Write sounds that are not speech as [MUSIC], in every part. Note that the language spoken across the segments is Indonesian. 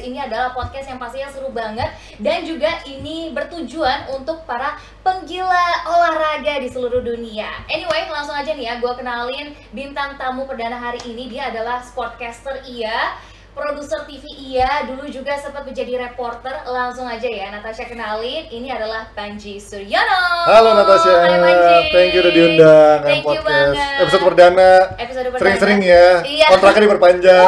Podcast ini adalah podcast yang pastinya seru banget. Dan juga ini bertujuan untuk para penggila olahraga di seluruh dunia. Anyway, langsung aja nih ya, gue kenalin bintang tamu perdana hari ini. Dia adalah sportcaster iya produser TV iya, dulu juga sempat menjadi reporter. Langsung aja ya, Natasha kenalin. Ini adalah Panji Suryono. Halo Natasha, Hai Panji. thank you udah diundang Thank you Podcast. banget. Episode perdana, Episode perdana. sering-sering ya, Iya. kontraknya diperpanjang.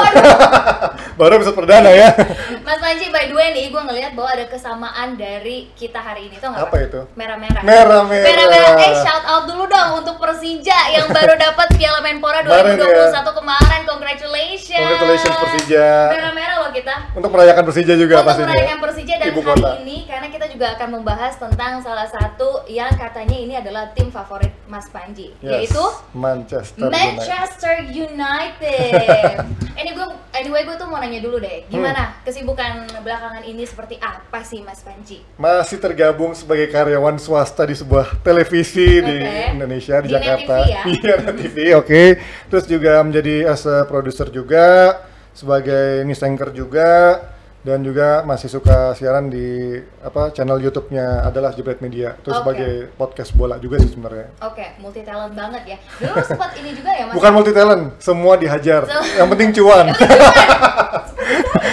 [LAUGHS] Baru episode perdana ya. [LAUGHS] Mas Panji, by the way nih, gue ngeliat bahwa ada kesamaan dari kita hari ini tuh nggak? Apa itu? Merah-merah. Merah-merah. Merah-merah. Eh, shout out dulu dong untuk Persija yang baru dapat Piala Menpora Kemarin 2021 kemarin. Congratulations. Congratulations Persija. Merah-merah kita. Untuk merayakan Persija juga untuk pastinya. merayakan Persija dan Ibu hari kota. ini karena kita juga akan membahas tentang salah satu yang katanya ini adalah tim favorit Mas Panji Yes, yaitu Manchester. United. Manchester United. [LAUGHS] ini gue anyway gue tuh mau nanya dulu deh, gimana Hmm. kesibukan belakangan ini seperti apa sih Mas Panji? Masih tergabung sebagai karyawan swasta di sebuah televisi di Oke. Indonesia di, Di Net Jakarta. TV ya? [LAUGHS] Iya, TV, oke. Terus juga menjadi as a produser juga, sebagai news anchor juga, dan juga masih suka siaran di apa channel YouTube-nya adalah Jebret Media. Terus Oke. sebagai podcast bola juga sih sebenarnya. Oke, multi talent banget ya. Dulu lu sempat ini juga ya Mas? Bukan multi talent, semua dihajar. Sem- Yang penting cuan. [LAUGHS]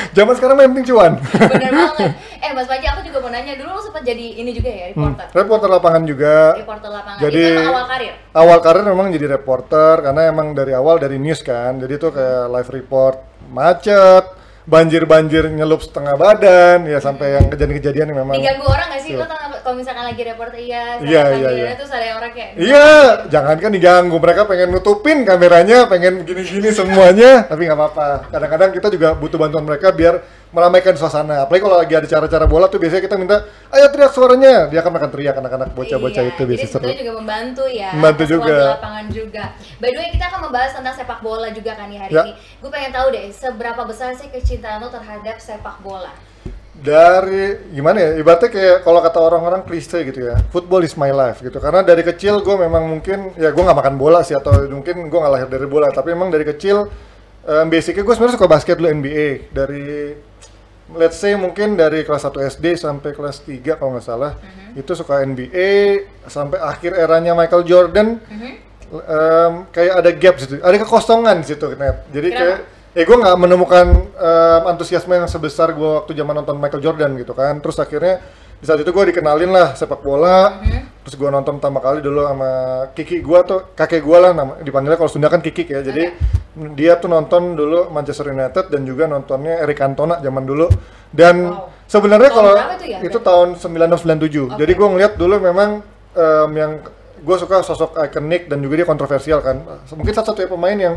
Zaman sekarang mah yang penting cuan. Bener banget. Eh Mas Panji, aku juga mau nanya dulu lu sempat jadi ini juga ya Hmm. reporter. Reporter lapangan juga. Reporter lapangan. Jadi Itu awal karir. awal karir memang jadi reporter karena emang dari awal dari news kan. Jadi itu kayak live report macet, banjir-banjir nyelup setengah badan ya sampai yang kejadian-kejadian yang memang Diganggu orang gak sih? Iya. Lo nggak, kalau misalkan lagi reporter iya, Iya, iya, iya. terus ada orang kayak Iya, jangankan diganggu, mereka pengen nutupin kameranya, pengen gini-gini semuanya, [LAUGHS] tapi nggak apa-apa. Kadang-kadang kita juga butuh bantuan mereka biar meramaikan suasana. Apalagi kalau lagi ada cara-cara bola tuh biasanya kita minta, ayo teriak suaranya. Dia akan makan teriak anak-anak bocah-bocah Iya, itu biasa jadi seru. juga membantu ya Membantu juga. di lapangan juga by the way kita akan membahas tentang sepak bola juga kan nih hari Ya. ini gue pengen tahu deh seberapa besar sih kecintaan lo terhadap sepak bola? Dari gimana ya ibaratnya kayak kalau kata orang-orang klise gitu ya football is my life gitu. Karena dari kecil gue memang mungkin ya gue nggak makan bola sih atau mungkin gue nggak lahir dari bola tapi memang dari kecil um, basicnya gue sebenarnya suka basket dulu NBA dari let's say mungkin dari kelas 1 SD sampai kelas 3 kalau nggak salah itu suka NBA sampai akhir eranya Michael Jordan em, kayak ada gap situ, ada kekosongan situ net. Jadi Kenapa? kayak eh gue nggak menemukan em, antusiasme yang sebesar gue waktu zaman nonton Michael Jordan gitu kan. Terus akhirnya di saat itu gue dikenalin lah sepak bola. Terus gue nonton pertama kali dulu sama Kiki gue tuh kakek gue lah nama dipanggilnya kalau Sunda kan Kiki ya. Jadi dia tuh nonton dulu Manchester United dan juga nontonnya Eric Cantona zaman dulu. Dan Wow. sebenarnya kalau itu ya, itu tahun 1997. Jadi gue ngeliat dulu memang em, yang gue suka sosok ikonik dan juga dia kontroversial kan. Mungkin satu-satunya pemain yang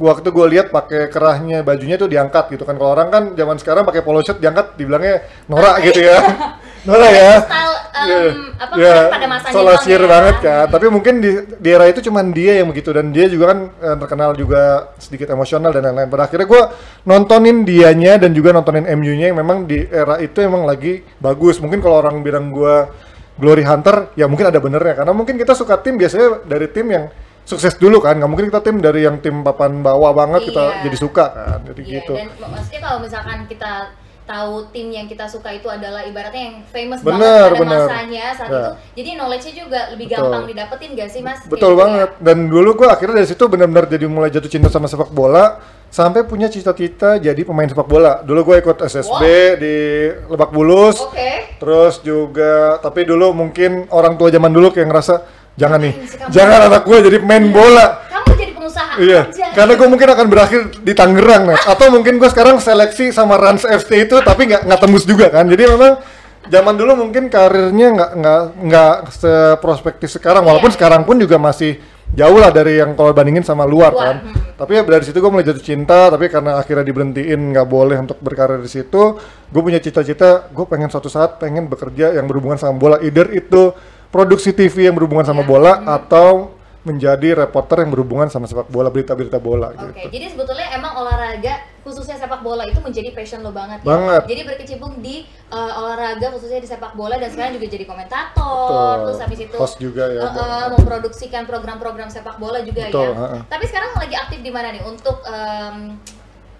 gua waktu gue lihat pakai kerahnya bajunya itu diangkat gitu kan. Kalau orang kan zaman sekarang pakai polo shirt diangkat dibilangnya norak gitu ya. [LAUGHS] norak ya. style Iya. apa Iya, kan pada masanya solosir doang ya. banget kan. Tapi mungkin di, di era itu cuman dia yang begitu dan dia juga kan eh, terkenal juga sedikit emosional dan lain-lain. Pada akhirnya gue nontonin dianya dan juga nontonin MU-nya yang memang di era itu emang lagi bagus. Mungkin kalau orang bilang gue Glory Hunter, ya mungkin ada benernya karena mungkin kita suka tim biasanya dari tim yang sukses dulu kan. Nggak mungkin kita tim dari yang tim papan bawah banget kita Iya. jadi suka kan. Jadi Iya, gitu. dan mak- maksudnya kalau misalkan kita tahu tim yang kita suka itu adalah ibaratnya yang famous Bener, banget pada bener. masanya saat Ya. itu jadi knowledge-nya juga lebih Betul. gampang didapetin gak sih mas? Kayak Betul gitu banget. Dan dulu gua akhirnya dari situ benar-benar jadi mulai jatuh cinta sama sepak bola sampai punya cita-cita jadi pemain sepak bola. Dulu gue ikut SSB di Lebak Bulus. ya? Oke. Terus juga tapi dulu mungkin orang tua zaman dulu kayak ngerasa jangan nih, Ngapain sih kamu?" jangan anak gue jadi pemain bola. Kamu jadi pengusaha Iya, aja. karena gue mungkin akan berakhir di Tangerang, Net. Atau mungkin gue sekarang seleksi sama Rans FC itu, tapi nggak nggak tembus juga kan. Jadi memang zaman dulu mungkin karirnya nggak nggak nggak seprospektif sekarang, walaupun Iya. sekarang pun juga masih jauh lah dari yang kalau bandingin sama luar, Luar, kan. hmm. Tapi ya dari situ gue mulai jatuh cinta, tapi karena akhirnya diberhentiin nggak boleh untuk berkarir di situ, gue punya cita-cita, gue pengen suatu saat pengen bekerja yang berhubungan sama bola, either itu produksi TV yang berhubungan sama Iya. bola Hmm. atau menjadi reporter yang berhubungan sama sepak bola, berita-berita bola Oke, gitu. jadi sebetulnya emang olahraga khususnya sepak bola itu menjadi passion lo banget ya. Banget. Jadi berkecimpung di uh, olahraga khususnya di sepak bola dan sekarang juga jadi komentator, Betul. terus habis itu Host juga ya. uh, uh, memproduksikan program-program sepak bola juga Betul, ya. uh-uh. Tapi sekarang lagi aktif di mana nih untuk um,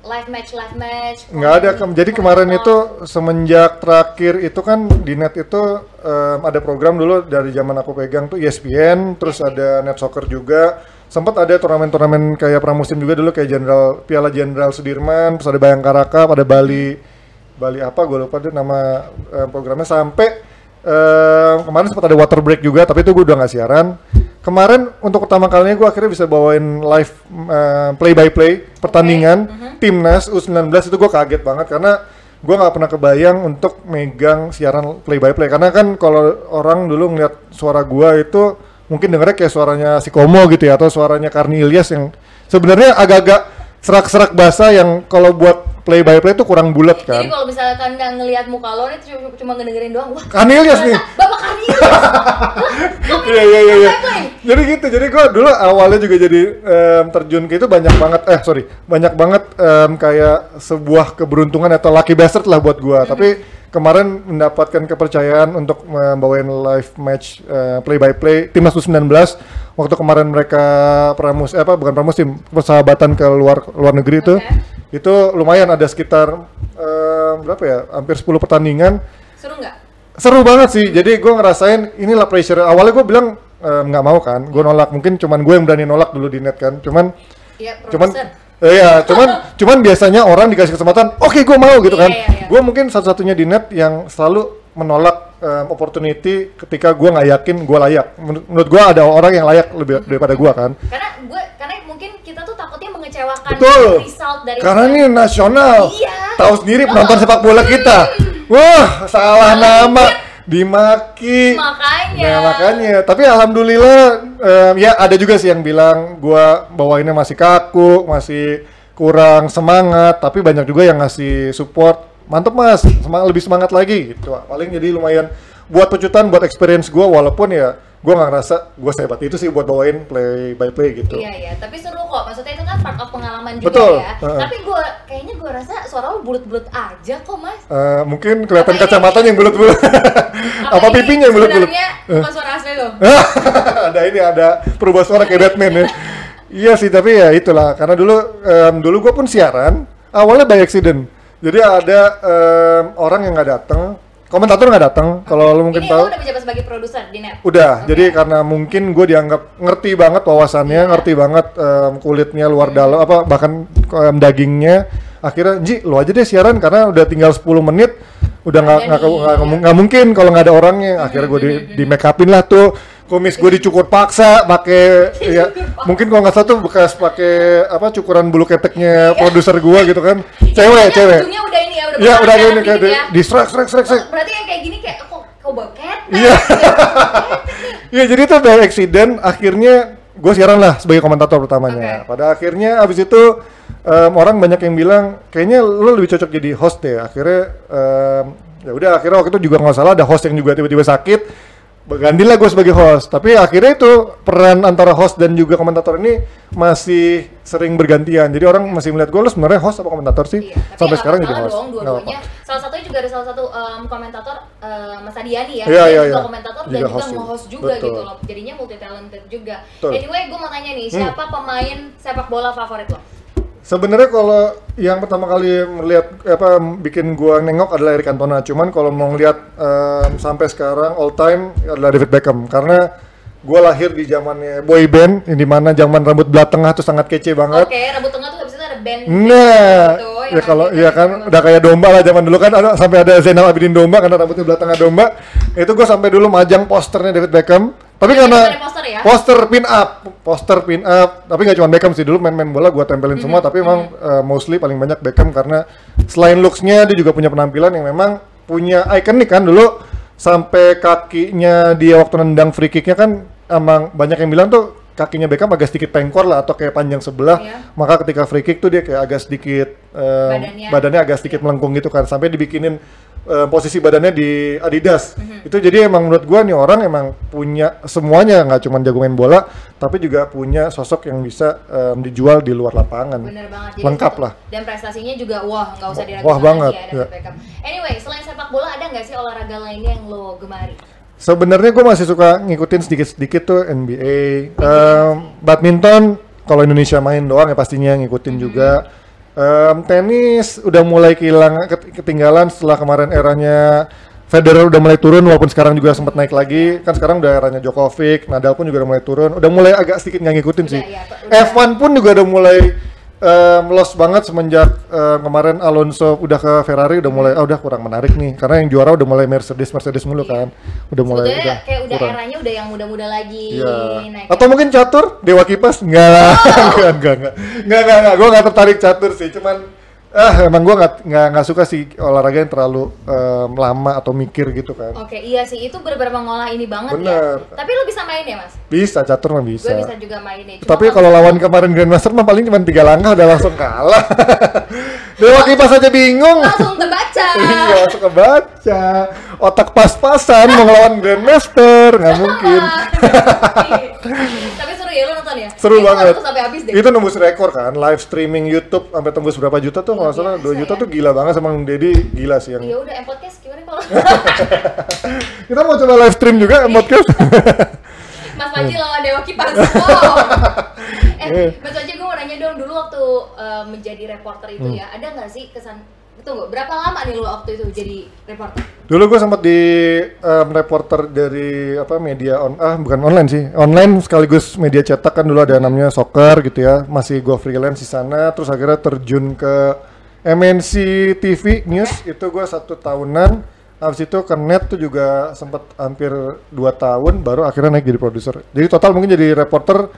live match live match? nggak ada Kem. jadi kemarin itu semenjak terakhir itu kan di net itu em, ada program dulu dari zaman aku pegang tuh E ESPN terus ada net soccer juga. Sempat ada turnamen-turnamen kayak pramusim juga dulu kayak Jenderal Piala Jenderal Sudirman terus ada Bayangkara Cup ada Bali Bali apa gue lupa deh nama em, programnya. Sampai em, kemarin sempat ada water break juga tapi itu gue udah nggak siaran kemarin untuk pertama kalinya gue akhirnya bisa bawain live play by play pertandingan timnas U19 itu gue kaget banget karena gue nggak pernah kebayang untuk megang siaran play by play. Karena kan kalau orang dulu ngeliat suara gue itu mungkin dengernya kayak suaranya si Komo gitu ya atau suaranya Karni Ilyas yang sebenarnya agak-agak serak-serak bahasa yang kalau buat play by play itu kurang bulat kan Jadi kalau misalkan nggak ngelihat muka lo nih cuma, ngedengerin doang, wah Ilyas nih Bapak Karnius. [LAUGHS] Iya iya iya. iya. Jadi gitu. Jadi gua dulu awalnya juga jadi em, terjun ke itu banyak banget eh sorry banyak banget em, kayak sebuah keberuntungan atau lucky bastard lah buat gua. Tapi kemarin mendapatkan kepercayaan untuk membawain live match play by play timnas U19 waktu kemarin mereka pramus eh, apa bukan pramusim persahabatan ke luar luar negeri itu Oke. Itu lumayan ada sekitar em, berapa ya? Hampir 10 pertandingan. Seru nggak? seru banget sih. Jadi gue ngerasain inilah pressure. Awalnya gue bilang eh, nggak mau kan. Gue nolak. Mungkin cuman gue yang berani nolak dulu di net kan. Cuman Iya, cuman eh, iya [LAUGHS] cuman cuman biasanya orang dikasih kesempatan oke gue mau gitu Iya, kan. iya, iya. gue mungkin satu-satunya di net yang selalu menolak em, opportunity ketika gue nggak yakin gue layak. Menurut, menurut gue ada orang yang layak lebih daripada gue kan. Karena gue mengecewakan Betul. result dari Karena ini nasional. Iya. Tahu sendiri penonton sepak bola kita. Wah, salah nama, dimaki. makanya. Nah, makanya. Tapi alhamdulillah em, ya ada juga sih yang bilang gua bawainnya masih kaku, masih kurang semangat, tapi banyak juga yang ngasih support. Mantep Mas, semangat lebih semangat lagi gitu. Paling jadi lumayan buat pecutan, buat experience gua walaupun ya gua nggak ngerasa gua sehebat itu sih buat bawain play by play gitu. Iya iya, tapi seru kok. Maksudnya itu kan part of pengalaman juga Betul. ya. Heeh. Tapi gue kayaknya gue rasa suara lo bulat-bulat aja kok mas. Eh, mungkin kelihatan Apa kacamatanya yang bulat-bulat. Apa, ini [LAUGHS] pipinya yang bulat-bulat? Sebenarnya bukan suara asli lo. [LAUGHS] ada ini ada perubah suara kayak Batman ya. Iya sih tapi ya itulah karena dulu em, dulu gue pun siaran awalnya by accident. Jadi ada em, orang yang nggak datang, komentator nggak datang. Kalau lo mungkin Ini tahu. lo udah menjabat sebagai produser di net. Udah, Oke. jadi karena mungkin gue dianggap ngerti banget wawasannya, Iya. ngerti banget em, kulitnya luar dalam, apa bahkan em, dagingnya. Akhirnya, Ji, lu aja deh siaran karena udah tinggal 10 menit, udah nggak nggak- iya. nggak mungkin kalau nggak ada orangnya. Akhirnya gue di, di make upin lah tuh, kumis gue dicukur paksa, pakai ya mungkin kalau nggak salah tuh bekas pakai apa cukuran bulu keteknya produser gue gitu kan, cewek Pokoknya cewek. Ujungnya udah ini ya, udah Iya besar udah ya, ini kayak di, ya. di strike. Berarti yang kayak gini kayak kok kok boket. Iya. [LAUGHS] Iya jadi itu by accident akhirnya gue siaran lah sebagai komentator pertamanya. Oke. Pada akhirnya abis itu em, orang banyak yang bilang kayaknya lo lebih cocok jadi host deh. Akhirnya em, ya udah akhirnya waktu itu juga nggak salah ada host yang juga tiba-tiba sakit. Gantilah gue sebagai host. Tapi akhirnya itu peran antara host dan juga komentator ini masih sering bergantian. Jadi orang masih melihat gue lo sebenarnya host apa komentator sih? Iya, Sampai nggak sekarang jadi host. dong dua-duanya. apa-apa. Salah satunya juga ada salah satu em, komentator em, Mas Adiani ya. Iya, iya, juga iya. komentator Juga dan juga host juga. nge-host juga Betul. gitu loh. Jadinya multi talented juga. Betul. Anyway, gue mau tanya nih, siapa pemain sepak bola favorit lo? Sebenarnya kalau yang pertama kali melihat apa bikin gua nengok adalah Eric Cantona. Cuman kalau mau ngeliat em, sampai sekarang all time adalah David Beckham karena gua lahir di zamannya boy band di mana zaman rambut belah tengah tuh sangat kece banget. Oke, rambut tengah tuh habis itu ada band. Nah, gitu, ya kalau ya kan udah kayak domba lah zaman dulu kan ada sampai ada Zainal Abidin domba karena rambutnya belah tengah domba. Itu gua sampai dulu majang posternya David Beckham. Tapi karena poster ya? poster pin up, poster pin up. Tapi nggak cuma Beckham sih dulu main-main bola gua tempelin Mhm, semua. Tapi emang uh, mostly paling banyak Beckham karena selain looks-nya dia juga punya penampilan yang memang punya ikonik kan dulu sampai kakinya dia waktu nendang free kicknya kan emang banyak yang bilang tuh kakinya Beckham agak sedikit pengkor lah atau kayak panjang sebelah. Iya. Maka ketika free kick tuh dia kayak agak sedikit um, Badannya. badannya agak sedikit melengkung gitu kan sampai dibikinin eh, posisi badannya di Adidas. Mhm. Itu jadi emang menurut gua nih orang emang punya semuanya nggak cuma jago main bola, tapi juga punya sosok yang bisa em, dijual di luar lapangan. Bener banget. Lengkap satu- lah. Dan prestasinya juga wah nggak usah Wah diragukan banget, lagi ya, ya. Anyway, selain sepak bola ada nggak sih olahraga lainnya yang lo gemari? Sebenarnya gue masih suka ngikutin sedikit-sedikit tuh NBA, Em, badminton kalau Indonesia main doang ya pastinya ngikutin juga. Em, tenis udah mulai kehilangan ket- ketinggalan setelah kemarin eranya Federer udah mulai turun walaupun sekarang juga sempat naik lagi kan sekarang udah eranya Djokovic, Nadal pun juga udah mulai turun, udah mulai agak sedikit nggak ngikutin Udah, sih. ya, udah. F1 pun juga udah mulai em, lost banget semenjak em, kemarin Alonso udah ke Ferrari udah mulai ah udah kurang menarik nih karena yang juara udah mulai Mercedes Mercedes mulu kan udah mulai Sebetulnya udah kayak udah kurang. eranya udah yang muda-muda lagi Iya. naik. Atau mungkin catur Dewa Kipas enggak lah. [LAUGHS] enggak, enggak, enggak. Enggak, enggak, enggak. Gua enggak tertarik catur sih. Cuman ah emang gua enggak enggak, enggak suka sih olahraga yang terlalu em, lama atau mikir gitu kan. Oke, iya sih itu bener-bener mengolah ini banget Bener. ya. Tapi lo bisa main ya, Mas? Bisa catur mah bisa. Gue bisa juga main ya. Tapi kalau lawan kemarin Grandmaster mah paling cuma tiga langkah udah langsung kalah. [LAUGHS] Dewa Kipas aja bingung. langsung terbaca. [LAUGHS] iya, langsung kebaca. Otak pas-pasan mau ngelawan Grandmaster, nggak mungkin. [LAUGHS] Ya lo nonton ya? Seru banget. sampai habis deh. Itu nembus rekor kan, live streaming YouTube sampai tembus berapa juta tuh kalau nggak salah 2 biasa juta ya. tuh gila banget sama Dedi, gila sih yang. Ya udah, M podcast gimana kalau [LAUGHS] Kita mau coba live stream juga podcast. [LAUGHS] Mas Panji lawan Dewa Kipas. Wow. [LAUGHS] Iya. eh, Mas Panji gue mau nanya dong dulu waktu eh, menjadi reporter itu Hmm. ya, ada nggak sih kesan Tunggu, berapa lama nih lu waktu itu jadi reporter? Dulu gue sempat di em, reporter dari apa media on ah bukan online sih, online sekaligus media cetak kan dulu ada namanya soccer gitu ya, masih gue freelance di sana, terus akhirnya terjun ke MNC TV News itu gue satu tahunan, habis itu ke net tuh juga sempat hampir dua tahun, baru akhirnya naik jadi produser. Jadi total mungkin jadi reporter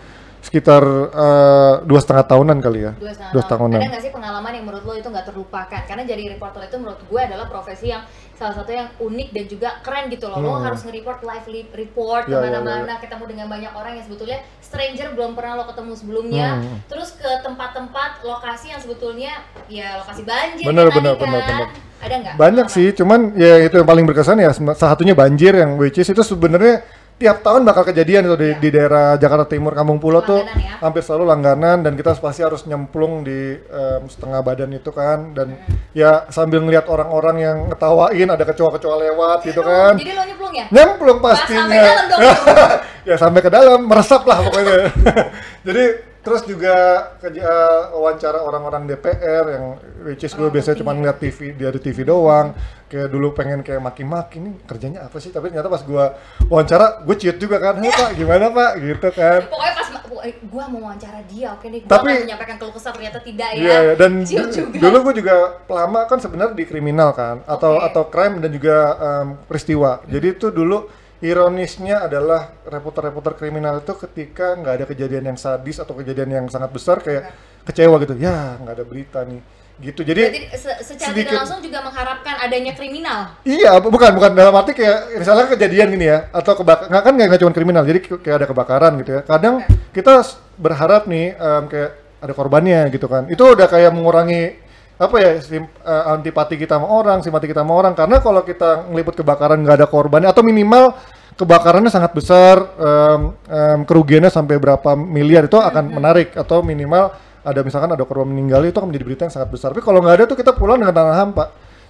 sekitar eh, dua setengah tahunan kali ya, Dua setengah dua tahun. tahunan. Ada nggak sih pengalaman yang menurut lo itu nggak terlupakan? Karena jadi reporter itu menurut gue adalah profesi yang salah satu yang unik dan juga keren gitu loh. Lo Hmm. harus nge-report live li- report Ya, ya, ke mana-mana, ketemu dengan banyak orang yang sebetulnya stranger belum pernah lo ketemu sebelumnya. Hmm. Terus ke tempat-tempat lokasi yang sebetulnya ya lokasi banjir Bener, bener, tadi bener, kan. bener. Ada nggak? Banyak pengalaman? sih, cuman ya itu yang paling berkesan ya salah satunya banjir yang which is itu sebenarnya tiap tahun bakal kejadian itu di, Iya. di daerah Jakarta Timur Kampung Pulau tuh Langganan ya. hampir selalu langganan dan kita pasti harus nyemplung di em, setengah badan itu kan dan ya sambil ngelihat orang-orang yang ngetawain ada kecoa-kecoa lewat gitu kan Jadi lo nyemplung ya? nyemplung Pas pastinya sampai dalam dong. [LAUGHS] ya sampai ke dalam meresap lah pokoknya [LAUGHS] jadi terus juga kerja wawancara orang-orang DPR yang which is gue Oh, biasanya iya. cuma ngeliat TV dari TV doang kayak dulu pengen kayak maki-maki nih kerjanya apa sih tapi ternyata pas gue wawancara gue ciut juga kan hei pak gimana pak gitu kan Pokoknya pas gue mau wawancara dia, oke nih, gue Tapi- akan menyampaikan keluh kesah ternyata tidak ya. Iya, iya. dan juga. dulu gue juga lama kan sebenarnya di kriminal kan, atau Oke. atau crime dan juga em, peristiwa. Jadi itu dulu ironisnya adalah reporter-reporter kriminal itu ketika nggak ada kejadian yang sadis atau kejadian yang sangat besar kayak kecewa gitu, ya nggak ada berita nih, gitu. Jadi Berarti se- secara sedikit- tidak langsung juga mengharapkan adanya kriminal. Iya, bu- bukan bukan dalam arti kayak misalnya kejadian gini ya, atau kebakaran nggak kan nggak cuma kriminal, jadi kayak ada kebakaran gitu ya. Kadang Oke. kita berharap nih em, kayak ada korbannya gitu kan. Itu udah kayak mengurangi apa ya sim, eh, antipati kita sama orang, simpati kita sama orang. Karena kalau kita ngeliput kebakaran nggak ada korbannya atau minimal kebakarannya sangat besar, em, em, kerugiannya sampai berapa miliar itu akan menarik atau minimal ada misalkan ada korban meninggal itu akan menjadi berita yang sangat besar. Tapi kalau nggak ada tuh kita pulang dengan tanah hampa.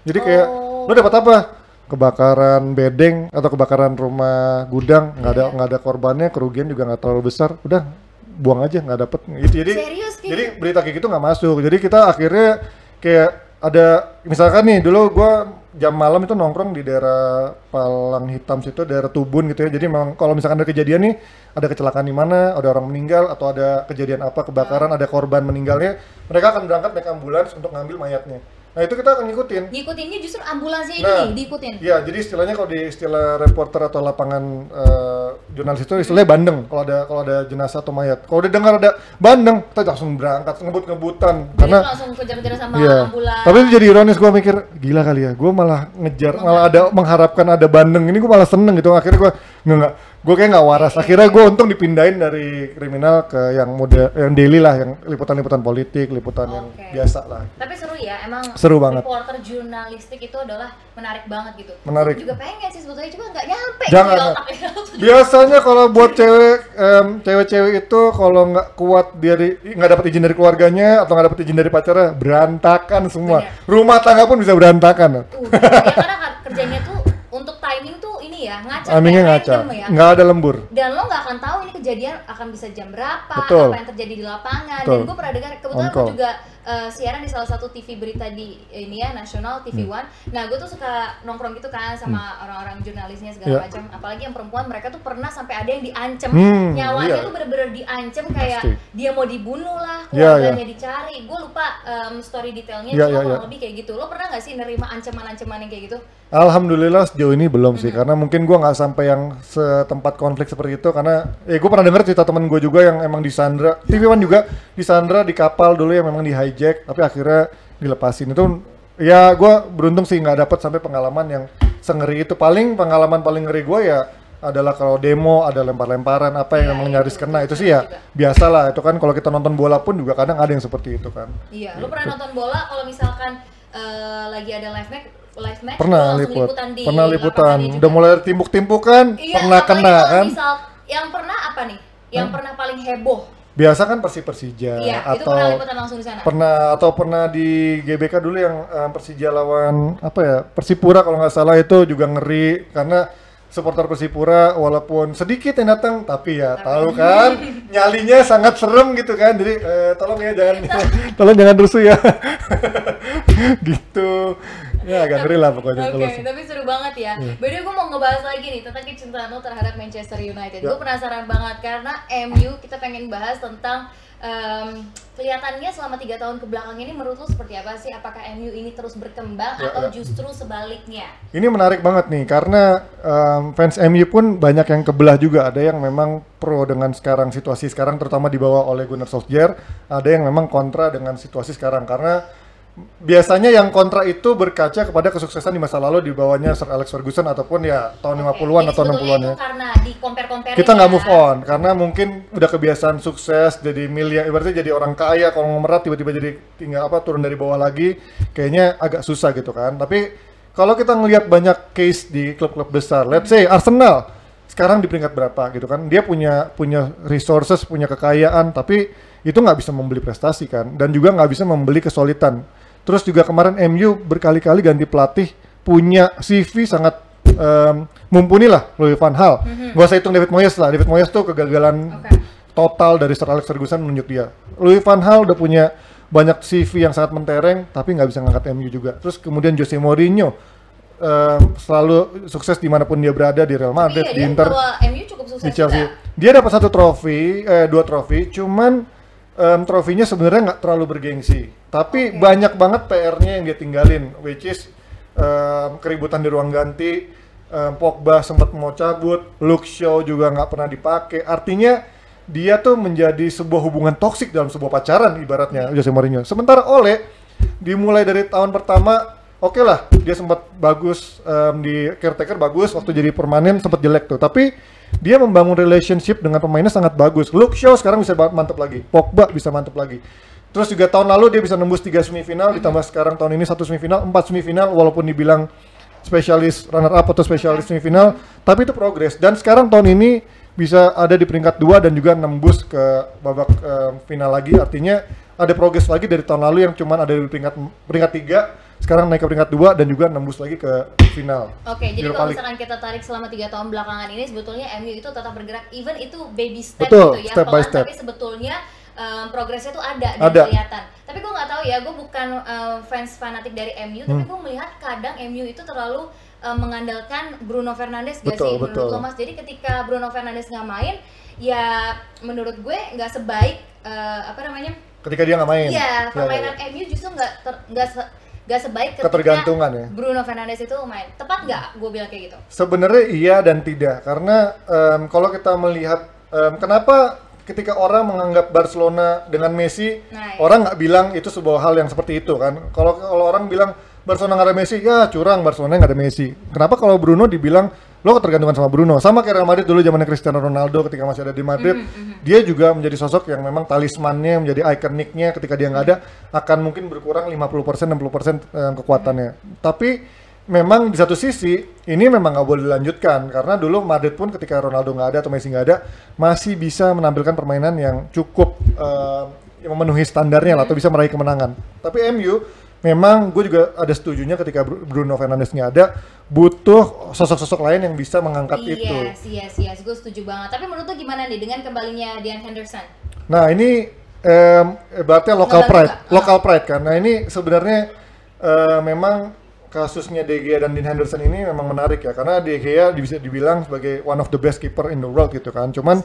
Jadi kayak Oh. lo dapat apa? Kebakaran bedeng atau kebakaran rumah gudang nggak ada nggak ada korbannya, kerugian juga nggak terlalu besar. Udah buang aja nggak dapet gitu. Jadi Serius, jadi berita kayak gitu nggak masuk. Jadi kita akhirnya kayak ada misalkan nih dulu gua jam malam itu nongkrong di daerah Palang Hitam situ daerah Tubun gitu ya. Jadi memang kalau misalkan ada kejadian nih ada kecelakaan di mana ada orang meninggal atau ada kejadian apa kebakaran ada korban meninggalnya mereka akan berangkat naik ambulans untuk ngambil mayatnya nah itu kita akan ngikutin Ngikutinnya justru ambulansnya ini Nah, nih, diikutin. Iya, jadi istilahnya kalau di istilah reporter atau lapangan eh, jurnalis itu istilahnya bandeng kalau ada kalau ada jenazah atau mayat. Kalau udah dengar ada bandeng, kita langsung berangkat ngebut-ngebutan karena langsung kejar-kejar sama Iya. ambulan. Tapi itu jadi ironis gue mikir gila kali ya. Gue malah ngejar, malah ada mengharapkan ada bandeng. Ini gue malah seneng gitu. Akhirnya gue nggak. Gue kayak nggak waras. Akhirnya gue untung dipindahin dari kriminal ke yang mode yang daily lah, yang liputan-liputan politik, liputan yang Oke. biasa lah. Tapi seru ya, emang Seru banget. reporter jurnalistik itu adalah menarik banget gitu. Menarik. Gua juga pengen sih sebetulnya, cuma nggak nyampe Jangan. gitu. [LAUGHS] Biasanya kalau buat cewek, em, cewek-cewek itu kalau nggak kuat dari nggak dapat izin dari keluarganya atau nggak dapat izin dari pacarnya, berantakan semua. Bener. Rumah tangga pun bisa berantakan. Uh, ya karena kan kerjanya tuh untuk timing tuh ini ya, ngaca kayak ngaca, ya. nggak ada lembur. dan lo nggak akan tahu ini kejadian akan bisa jam berapa Betul. apa yang terjadi di lapangan Betul. dan gue pernah dengar kebetulan gue juga eh, siaran di salah satu TV berita di ini ya nasional TV Hmm. One nah gue tuh suka nongkrong gitu kan sama orang-orang jurnalisnya segala Iya. macam apalagi yang perempuan mereka tuh pernah sampai ada yang diancam Hmm, nyawanya iya. tuh bener-bener diancam kayak Pasti. dia mau dibunuh lah Iya, keluarganya dicari gue lupa em, story detailnya Iya, cuma kurang iya. lebih kayak gitu lo pernah nggak sih nerima ancaman-ancaman yang kayak gitu Alhamdulillah sejauh ini belum sih karena mungkin gua nggak sampai yang setempat konflik seperti itu karena eh gue pernah dengar cerita temen gue juga yang emang disandra TV One juga disandra di kapal dulu yang memang di hijack tapi akhirnya dilepasin. Itu ya gua beruntung sih nggak dapat sampai pengalaman yang sengeri itu. Paling pengalaman paling ngeri gua ya adalah kalau demo ada lempar-lemparan apa yang Iya, emang itu nyaris kena itu sih ya juga. biasa lah itu kan kalau kita nonton bola pun juga kadang ada yang seperti itu kan. Iya, lu pernah nonton bola? Kalau misalkan eh, lagi ada live match, live match pernah liput. liputan di pernah liputan. Udah mulai timbuk-timbukan Iya, pernah kena kan? Misal, yang pernah apa nih? Yang pernah paling heboh? biasa kan Persi Persija Iya, itu atau pernah liputan langsung di sana. pernah atau pernah di GBK dulu yang eh, Persija lawan apa ya Persipura kalau nggak salah itu juga ngeri. Karena supporter Persipura walaupun sedikit yang datang tapi ya tahu kan [LAUGHS] nyalinya sangat serem gitu kan. Jadi eh, tolong ya jangan [LAUGHS] [LAUGHS] tolong jangan rusuh ya. Gitu ya agak ngeri lah pokoknya Oke, kalau tapi seru banget ya. The way, gue mau ngebahas lagi nih tentang kecintaan lo terhadap Manchester United. Ya. Gue penasaran banget karena MU kita pengen bahas tentang em, kelihatannya selama tiga tahun ke belakang ini menurut lo seperti apa sih? Apakah MU ini terus berkembang Ya, atau ya. justru sebaliknya? Ini menarik banget nih karena em, fans MU pun banyak yang kebelah juga. Ada yang memang pro dengan sekarang situasi sekarang terutama dibawa oleh Gunnar Solskjaer. Ada yang memang kontra dengan situasi sekarang karena biasanya yang kontra itu berkaca kepada kesuksesan di masa lalu dibawanya Sir Alex Ferguson ataupun ya tahun Oke, 50-an jadi atau sebetulnya 60-an ya. karena di compare-compare Kita nggak move on karena mungkin udah kebiasaan sukses jadi miliar ibaratnya jadi orang kaya kalau merat tiba-tiba jadi tinggal apa turun dari bawah lagi kayaknya agak susah gitu kan. Tapi kalau kita ngelihat banyak case di klub-klub besar, let's say Arsenal sekarang di peringkat berapa gitu kan. Dia punya punya resources, punya kekayaan tapi itu nggak bisa membeli prestasi kan dan juga nggak bisa membeli kesolidan. Terus juga kemarin MU berkali-kali ganti pelatih punya CV sangat em, mumpuni lah Louis van Gaal. Gua usah hitung David Moyes lah. David Moyes tuh kegagalan Oke. total dari Sir Alex Ferguson menunjuk dia. Louis van Gaal udah punya banyak CV yang sangat mentereng tapi nggak bisa ngangkat MU juga. Terus kemudian Jose Mourinho em, selalu sukses di mana pun dia berada di Real Madrid, iya, di Inter MU cukup sukses di Chelsea. juga. Dia dapat satu trofi, eh dua trofi, cuman em, trofinya sebenarnya nggak terlalu bergengsi. Tapi Oke. banyak banget PR-nya yang dia tinggalin, which is em, keributan di ruang ganti, em, Pogba sempat mau cabut, Luke Shaw juga nggak pernah dipakai. Artinya dia tuh menjadi sebuah hubungan toksik dalam sebuah pacaran ibaratnya Jose Mourinho. Sementara Ole dimulai dari tahun pertama oke lah dia sempat bagus em, di caretaker bagus waktu jadi permanen sempat jelek tuh. Tapi dia membangun relationship dengan pemainnya sangat bagus. Luke Shaw sekarang bisa mantep lagi. Pogba bisa mantep lagi. Terus juga tahun lalu dia bisa nembus tiga semifinal ditambah sekarang tahun ini satu semifinal empat semifinal walaupun dibilang spesialis runner up atau spesialis semifinal tapi itu progres. Dan sekarang tahun ini bisa ada di peringkat dua dan juga nembus ke babak em, final lagi. Artinya ada progres lagi dari tahun lalu yang cuman ada di peringkat peringkat tiga sekarang naik ke peringkat dua dan juga nembus lagi ke final Oke, jadi Europa kalau misalkan kita tarik selama tiga tahun belakangan ini, sebetulnya MU itu tetap bergerak, even itu baby step Betul, gitu ya, step by step. tapi sebetulnya em, progresnya tuh ada dan Ada. kelihatan. Tapi gue nggak tahu ya, gue bukan em, fans fanatik dari MU, tapi Hmm. gue melihat kadang MU itu terlalu em, mengandalkan Bruno Fernandes gak Betul, sih betul. lo mas? Jadi ketika Bruno Fernandes nggak main, ya menurut gue nggak sebaik eh, apa namanya? ketika dia nggak main Iya, Ya, ya, permainan ya. MU justru nggak ter- nggak gak sebaik Ketergantungan ya. Bruno Fernandes itu main. Tepat nggak gue bilang kayak gitu? Sebenarnya iya dan tidak karena em, kalau kita melihat em, kenapa ketika orang menganggap Barcelona dengan Messi Nah, iya. orang nggak bilang itu sebuah hal yang seperti itu kan kalau kalau orang bilang Barcelona nggak ada Messi ya curang Barcelona nggak ada Messi kenapa kalau Bruno dibilang lo ketergantungan sama Bruno. Sama kayak Real Madrid dulu zamannya Cristiano Ronaldo ketika masih ada di Madrid. Mhm, dia juga menjadi sosok yang memang talismannya menjadi ikoniknya ketika dia nggak ada akan mungkin berkurang 50% 60% eh, kekuatannya. Tapi memang di satu sisi ini memang nggak boleh dilanjutkan. Karena dulu Madrid pun ketika Ronaldo nggak ada atau Messi nggak ada masih bisa menampilkan permainan yang cukup eh, yang memenuhi standarnya lah atau bisa meraih kemenangan. Tapi MU memang gue juga ada setujunya ketika Bru- Bruno Fernandes nggak ada butuh sosok-sosok lain yang bisa mengangkat itu. Yes, yes, yes, gue setuju banget. Tapi menurut lo gimana nih dengan kembalinya Dean Henderson? Nah ini em, ibaratnya local Ngebantu pride, nggak? local pride kan. Nah ini sebenarnya eh, memang kasusnya De Gea dan Dean Henderson ini memang menarik ya karena De Gea bisa dibilang sebagai one of the best keeper in the world gitu kan. Cuman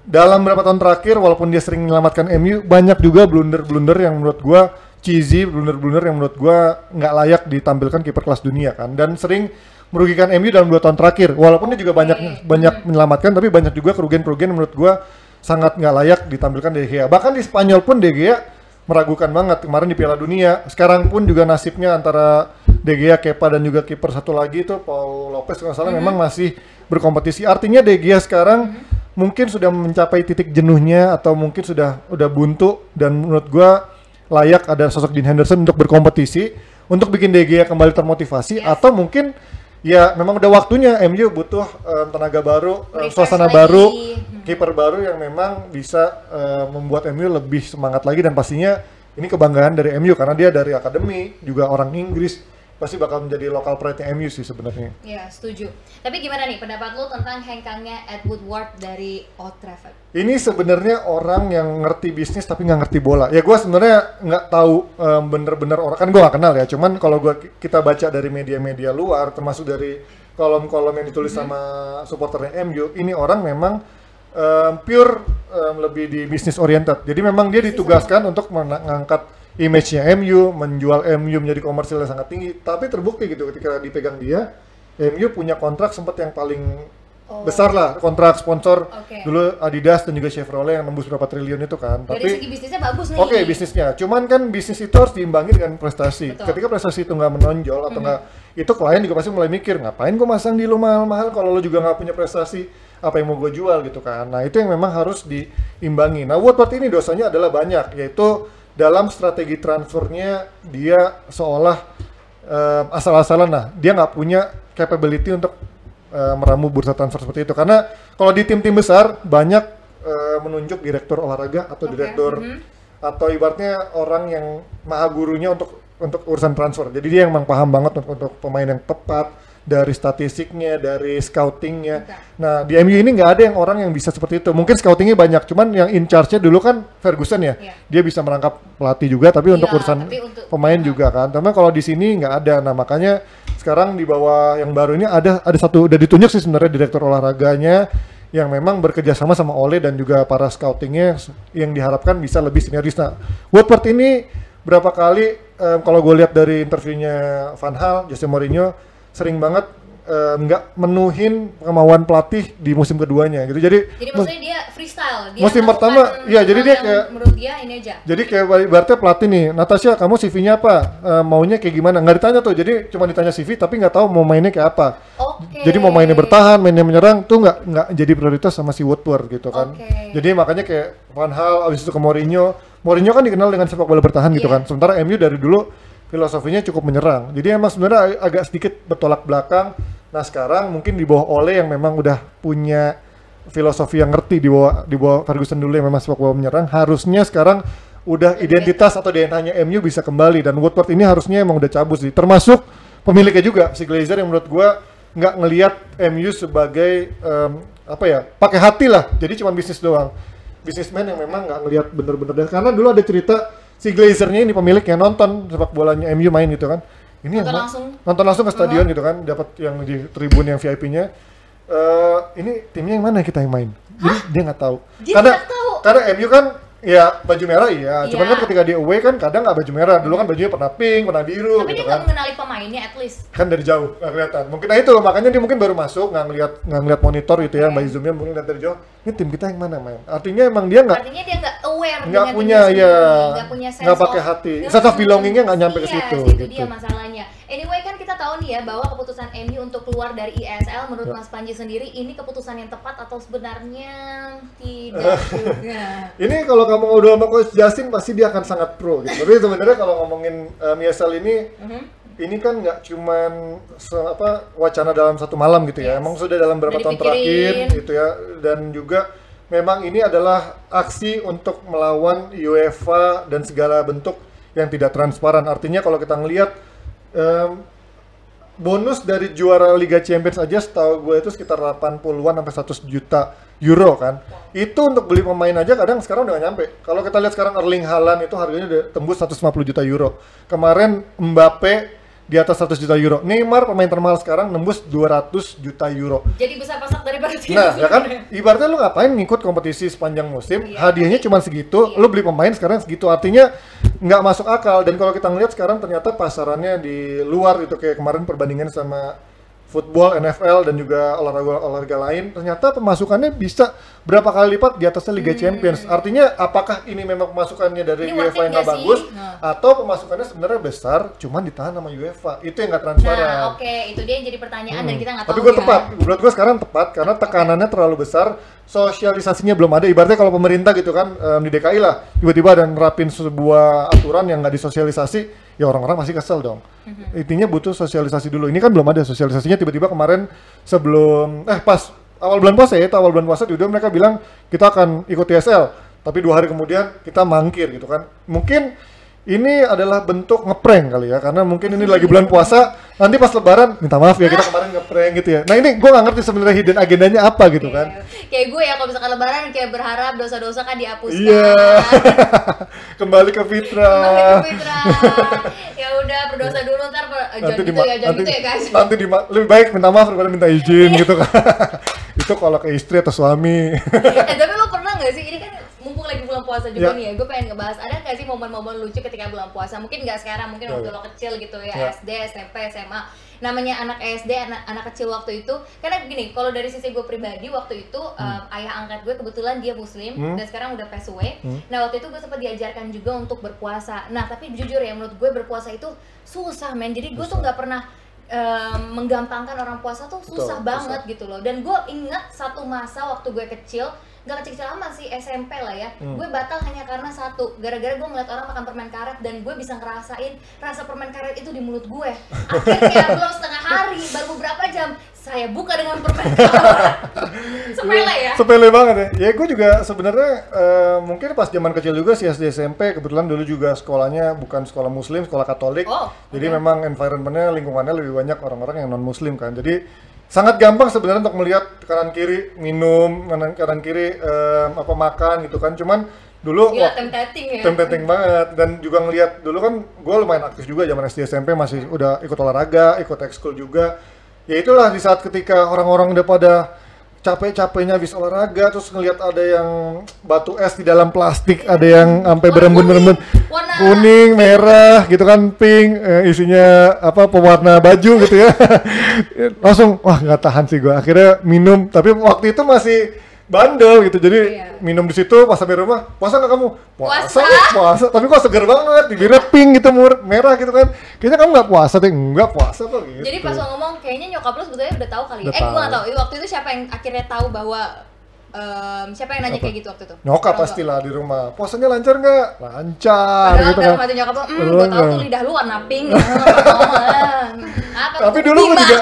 dalam beberapa tahun terakhir walaupun dia sering menyelamatkan MU banyak juga blunder-blunder yang menurut gua cheesy, blunder-blunder yang menurut gua nggak layak ditampilkan kiper kelas dunia kan dan sering merugikan MU dalam dua tahun terakhir. Walaupun dia juga banyak banyak menyelamatkan tapi banyak juga kerugian-kerugian menurut gua sangat nggak layak ditampilkan De Gea. Bahkan di Spanyol pun De Gea meragukan banget kemarin di Piala Dunia. Sekarang pun juga nasibnya antara De Gea, Kepa dan juga kiper satu lagi itu Paul Lopez kalau salah memang masih berkompetisi. Artinya De Gea sekarang mungkin sudah mencapai titik jenuhnya atau mungkin sudah udah buntu dan menurut gua layak ada sosok Dean Henderson untuk berkompetisi untuk bikin De Gea kembali termotivasi Yes. atau mungkin ya memang udah waktunya MU butuh em, tenaga baru, Refresh suasana lagi. baru, Hmm. kiper baru yang memang bisa eh, membuat MU lebih semangat lagi dan pastinya ini kebanggaan dari MU karena dia dari akademi juga orang Inggris pasti bakal menjadi lokal pride MU sih sebenarnya. Ya, setuju. Tapi gimana nih pendapat lo tentang hengkangnya Ed Woodward dari Old Trafford? Ini sebenarnya orang yang ngerti bisnis tapi nggak ngerti bola. Ya gue sebenarnya nggak tahu em, bener-bener orang kan gue nggak kenal ya. Cuman kalau gua kita baca dari media-media luar, termasuk dari kolom-kolom yang ditulis sama supporternya MU, ini orang memang em, pure em, lebih di bisnis oriented. Jadi memang dia ditugaskan untuk mengangkat image-nya MU, menjual MU menjadi komersil yang sangat tinggi. Tapi terbukti gitu ketika dipegang dia, MU punya kontrak sempat yang paling Oh. besar lah kontrak sponsor Oke. dulu Adidas dan juga Chevrolet yang nembus berapa triliun itu kan. Dari segi Tapi bisnisnya bagus nih. oke bisnisnya, cuman kan bisnis itu harus diimbangi dengan prestasi. Betul. Ketika prestasi itu nggak menonjol atau nggak itu klien juga pasti mulai mikir ngapain gue masang di lu mahal-mahal kalau lu juga nggak punya prestasi apa yang mau gue jual gitu kan. Nah itu yang memang harus diimbangi. Nah Woodward ini dosanya adalah banyak yaitu dalam strategi transfernya dia seolah eh, asal-asalan lah. Dia nggak punya capability untuk eh, meramu bursa transfer seperti itu. Karena kalau di tim-tim besar banyak eh, menunjuk direktur olahraga atau Oke, direktur mhm. atau ibaratnya orang yang maha gurunya untuk untuk urusan transfer. Jadi dia yang memang paham banget untuk, untuk pemain yang tepat dari statistiknya dari scoutingnya nah di MU ini nggak ada yang orang yang bisa seperti itu mungkin scoutingnya banyak cuman yang in charge-nya dulu kan Ferguson ya Iya. dia bisa merangkap pelatih juga tapi untuk Iya, urusan tapi untuk- pemain Nah. juga kan. Tapi kalau di sini nggak ada. Nah makanya sekarang di bawah yang baru ini ada ada satu udah ditunjuk sih sebenarnya direktur olahraganya yang memang bekerja sama sama Ole dan juga para scoutingnya yang diharapkan bisa lebih sinergis. Nah Woodward ini berapa kali em, kalau gue lihat dari interviewnya Van Hal, Jose Mourinho sering banget em, nggak menuhin kemauan pelatih di musim keduanya gitu. Jadi Jadi maksudnya dia freestyle. Dia Musim pertama, iya, jadi dia kayak- menurut dia ini aja. Jadi kayak ibaratnya pelatih nih, Natasha kamu CV-nya apa? Eh, maunya kayak gimana? Nggak ditanya tuh, jadi cuma ditanya CV tapi nggak tahu mau mainnya kayak apa. Oke. Jadi mau mainnya bertahan, mainnya menyerang tuh nggak nggak jadi prioritas sama si Woodward gitu kan. Oke. Jadi makanya kayak Van Hal, abis itu ke Mourinho. Mourinho kan dikenal dengan sepak bola bertahan gitu Iya. kan. Sementara MU dari dulu filosofinya cukup menyerang. Jadi emang sebenarnya ag- agak sedikit bertolak belakang. Nah sekarang mungkin di bawah Ole yang memang udah punya filosofi yang ngerti di bawah di bawah Ferguson dulu yang memang sepak bola menyerang. Harusnya sekarang udah identitas atau DNA-nya MU bisa kembali dan Woodward ini harusnya emang udah cabut sih. Termasuk pemiliknya juga si Glazer yang menurut gua nggak ngelihat MU sebagai em, apa ya pakai hati lah. Jadi cuma bisnis doang. Bisnismen yang memang nggak ngelihat bener-bener karena dulu ada cerita si Glazernya ini pemiliknya nonton sepak bolanya MU main gitu kan. Ini yang Nonton ma- langsung? nonton langsung ke stadion gitu kan, dapat yang di tribun yang VIP-nya. Eh ini timnya yang mana kita yang main? Jadi dia nggak tahu. Dia karena tahu? karena MU kan ya baju merah iya, cuman Iya. kan ketika di away kan kadang nggak baju merah. Dulu kan bajunya pernah pink, pernah biru Tapi gitu dia kan. mengenali pemainnya at least. Kan dari jauh nggak kelihatan. Mungkin nah itu loh, makanya dia mungkin baru masuk nggak ngeliat nggak ngeliat monitor gitu ya, by zoomnya mungkin lihat dari jauh. Ini tim kita yang mana main? Artinya emang dia nggak Artinya dia nggak aware nggak punya ya nggak punya sense nggak pakai hati sense of belongingnya nggak nyampe ke Yes, situ itu gitu dia masalahnya. Anyway kan tahu nih ya bahwa keputusan MU untuk keluar dari ISL menurut Ya. Mas Panji sendiri ini keputusan yang tepat atau sebenarnya tidak juga. [LAUGHS] ini kalau kamu ngobrol sama coach Justin pasti dia akan sangat pro gitu tapi sebenarnya kalau ngomongin um, ESL ini Mhm. ini kan nggak cuman se- apa wacana dalam satu malam gitu ya Yes. emang sudah dalam beberapa Udah tahun terakhir gitu ya dan juga memang ini adalah aksi untuk melawan UEFA dan segala bentuk yang tidak transparan artinya kalau kita ngelihat em, bonus dari juara Liga Champions aja setahu gue itu sekitar 80-an sampai 100 juta euro kan. Itu untuk beli pemain aja kadang sekarang udah gak nyampe. Kalau kita lihat sekarang Erling Haaland itu harganya udah tembus 150 juta euro. Kemarin Mbappe di atas 100 juta euro. Neymar pemain termahal sekarang nembus 200 juta euro. Jadi besar pasak daripada tim. Nah, ya kan ibaratnya lu ngapain ngikut kompetisi sepanjang musim, Iya. hadiahnya cuma segitu, Iya. lu beli pemain sekarang segitu. Artinya nggak masuk akal dan kalau kita ngeliat sekarang ternyata pasarannya di luar itu kayak kemarin perbandingan sama football, NFL dan juga olahraga olahraga lain, ternyata pemasukannya bisa berapa kali lipat di atasnya Liga Champions. Artinya apakah ini memang pemasukannya dari Hmm. Ini UEFA yang nggak bagus Nah. atau pemasukannya sebenarnya besar cuman ditahan sama UEFA. Itu yang nggak transparan. Nah, oke, itu dia yang jadi pertanyaan dan kita nggak tahu Hmm. Tapi gue ya. tepat, menurut gue sekarang tepat karena tekanannya terlalu besar, sosialisasinya belum ada. Ibaratnya kalau pemerintah gitu kan em, di DKI lah, tiba-tiba ada nerapin sebuah aturan yang nggak disosialisasi, ya orang-orang pasti kesel dong. Mhm. Intinya butuh sosialisasi dulu. Ini kan belum ada sosialisasinya. Tiba-tiba kemarin sebelum eh pas awal bulan puasa ya, itu awal bulan puasa tiba mereka bilang kita akan ikut TSL. Tapi dua hari kemudian kita mangkir gitu kan. Mungkin ini adalah bentuk ngeprank kali ya karena mungkin ini lagi bulan puasa nanti pas lebaran minta maaf ya kita kemarin ngeprank gitu ya. Nah ini gue nggak ngerti sebenarnya hidden agendanya apa gitu kan. Kayak- Kayak gue ya kalau misalkan lebaran kayak berharap dosa-dosa kan dihapuskan. iya. [LAUGHS] Kembali ke fitrah. Kembali ke fitrah. ya udah berdosa dulu ntar ber- eh, jangan gitu dima- ya, jangan nanti, gitu ya guys. nanti dima- lebih baik minta maaf daripada minta izin gitu kan. [LAUGHS] Itu kalau ke istri atau suami. [LAUGHS] Eh tapi lo pernah nggak sih? Ini kan bulan puasa juga Ya. nih ya gue pengen ngebahas ada nggak sih momen-momen lucu ketika bulan puasa mungkin nggak sekarang mungkin Ya, waktu ya. lo kecil gitu ya, Ya. SD SMP SMA namanya anak SD anak anak kecil waktu itu karena gini kalau dari sisi gue pribadi waktu itu um, ayah angkat gue kebetulan dia muslim Hmm. dan sekarang udah pass away Hmm. nah waktu itu gue sempat diajarkan juga untuk berpuasa nah tapi jujur ya menurut gue berpuasa itu susah men jadi gue tuh Susah. nggak pernah em, menggampangkan orang puasa tuh susah Betul, banget gitu loh dan gue ingat satu masa waktu gue kecil gak kecil-kecil amat sih SMP lah ya. Hmm. gue batal hanya karena satu gara-gara gue ngeliat orang makan permen karet dan gue bisa ngerasain rasa permen karet itu di mulut gue. [LAUGHS] Akhirnya belum setengah hari baru beberapa jam saya buka dengan permen karet. [LAUGHS] Sepele ya? Sepele banget ya. Ya gue juga sebenarnya eh, mungkin pas zaman kecil juga sih SD SMP kebetulan dulu juga sekolahnya bukan sekolah muslim sekolah katolik. Oh, jadi oke. memang environmentnya lingkungannya lebih banyak orang-orang yang non muslim kan. Jadi sangat gampang sebenarnya untuk melihat kanan kiri minum kanan kanan kiri em, apa makan gitu kan. Cuman dulu gila tempting ya. tempting banget. Dan juga ngelihat dulu kan gue lumayan aktif juga zaman SD SMP masih udah ikut olahraga ikut ekskul juga. Ya itulah di saat ketika orang-orang udah pada capek-capeknya habis olahraga terus ngelihat ada yang batu es di dalam plastik ada yang sampai berembun-berembun kuning. merah gitu kan pink eh, isinya apa pewarna baju gitu ya. [LAUGHS] Langsung wah nggak tahan sih gue akhirnya minum tapi waktu itu masih bandel gitu jadi Iya. minum di situ pas sampai rumah puasa nggak kamu Puasa. puasa tapi kok seger banget bibirnya pink gitu mur merah gitu kan kayaknya kamu nggak puasa deh enggak puasa kok gitu jadi pas lo ngomong kayaknya nyokap lo sebetulnya udah tahu kali ya Udah eh gue tahu. gak tahu waktu itu siapa yang akhirnya tahu bahwa em, siapa yang nanya Apa? kayak gitu waktu itu nyokap Orang tua. pastilah di rumah puasanya lancar nggak lancar Padahal gitu kan hati nyokap lo, hmm, gue tau tuh nggak. lidah lu warna pink. [LAUGHS] Apa tapi dulu gue juga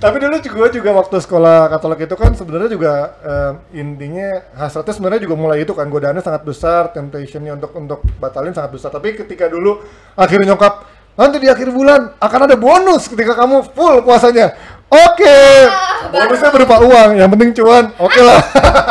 tapi dulu gue juga waktu sekolah Katolik itu kan sebenarnya juga em, intinya hasratnya sebenarnya juga mulai itu kan godaannya sangat besar temptationnya untuk untuk batalin sangat besar. Tapi ketika dulu akhirnya nyokap nanti di akhir bulan akan ada bonus ketika kamu full puasanya. Oke Ah, [LAUGHS] bonusnya berupa uang yang penting cuan. Oke lah.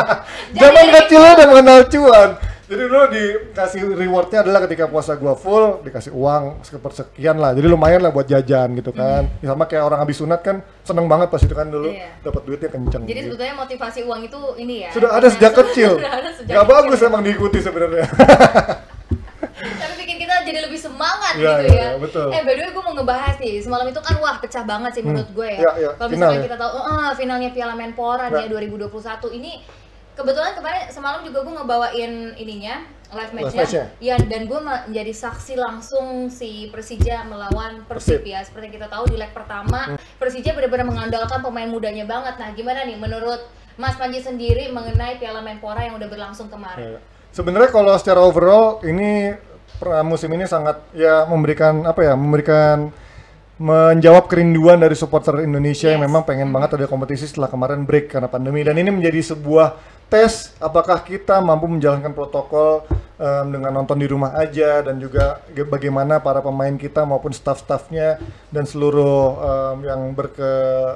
[LAUGHS] Zaman kecilnya udah mengenal cuan Jadi dulu dikasih rewardnya adalah ketika puasa gua full dikasih uang sepersekian lah. Jadi lumayan lah buat jajan gitu kan. Ya, sama kayak orang habis sunat kan seneng banget pas itu kan dulu Iya. dapat duitnya kenceng. Jadi gitu. sebetulnya motivasi uang itu ini ya. sudah ada sejak kecil. Sudah ada sejak Gak kecil. bagus emang diikuti sebenarnya. [LAUGHS] Tapi bikin kita jadi lebih semangat Iya, gitu iya, ya. betul. Eh by the way gue mau ngebahas nih, semalam itu kan wah pecah banget sih menurut gue ya. Iya, iya. Kalau misalnya ya? kita tahu, eh finalnya Piala Menpora nih Iya. ya 2021 ini kebetulan kemarin semalam juga gue ngebawain ininya live matchnya, match-nya. ya dan gue menjadi saksi langsung si Persija melawan Persib, Persib. Hmm. ya seperti yang kita tahu di leg pertama Persija benar-benar mengandalkan pemain mudanya banget nah gimana nih menurut Mas Panji sendiri mengenai Piala Menpora yang udah berlangsung kemarin Iya. Sebenarnya kalau secara overall ini musim ini sangat ya memberikan apa ya memberikan menjawab kerinduan dari supporter Indonesia yang Yes. memang pengen banget ada kompetisi setelah kemarin break karena pandemi dan ini menjadi sebuah tes apakah kita mampu menjalankan protokol em, dengan nonton di rumah aja dan juga bagaimana para pemain kita maupun staff-staffnya dan seluruh em, yang berke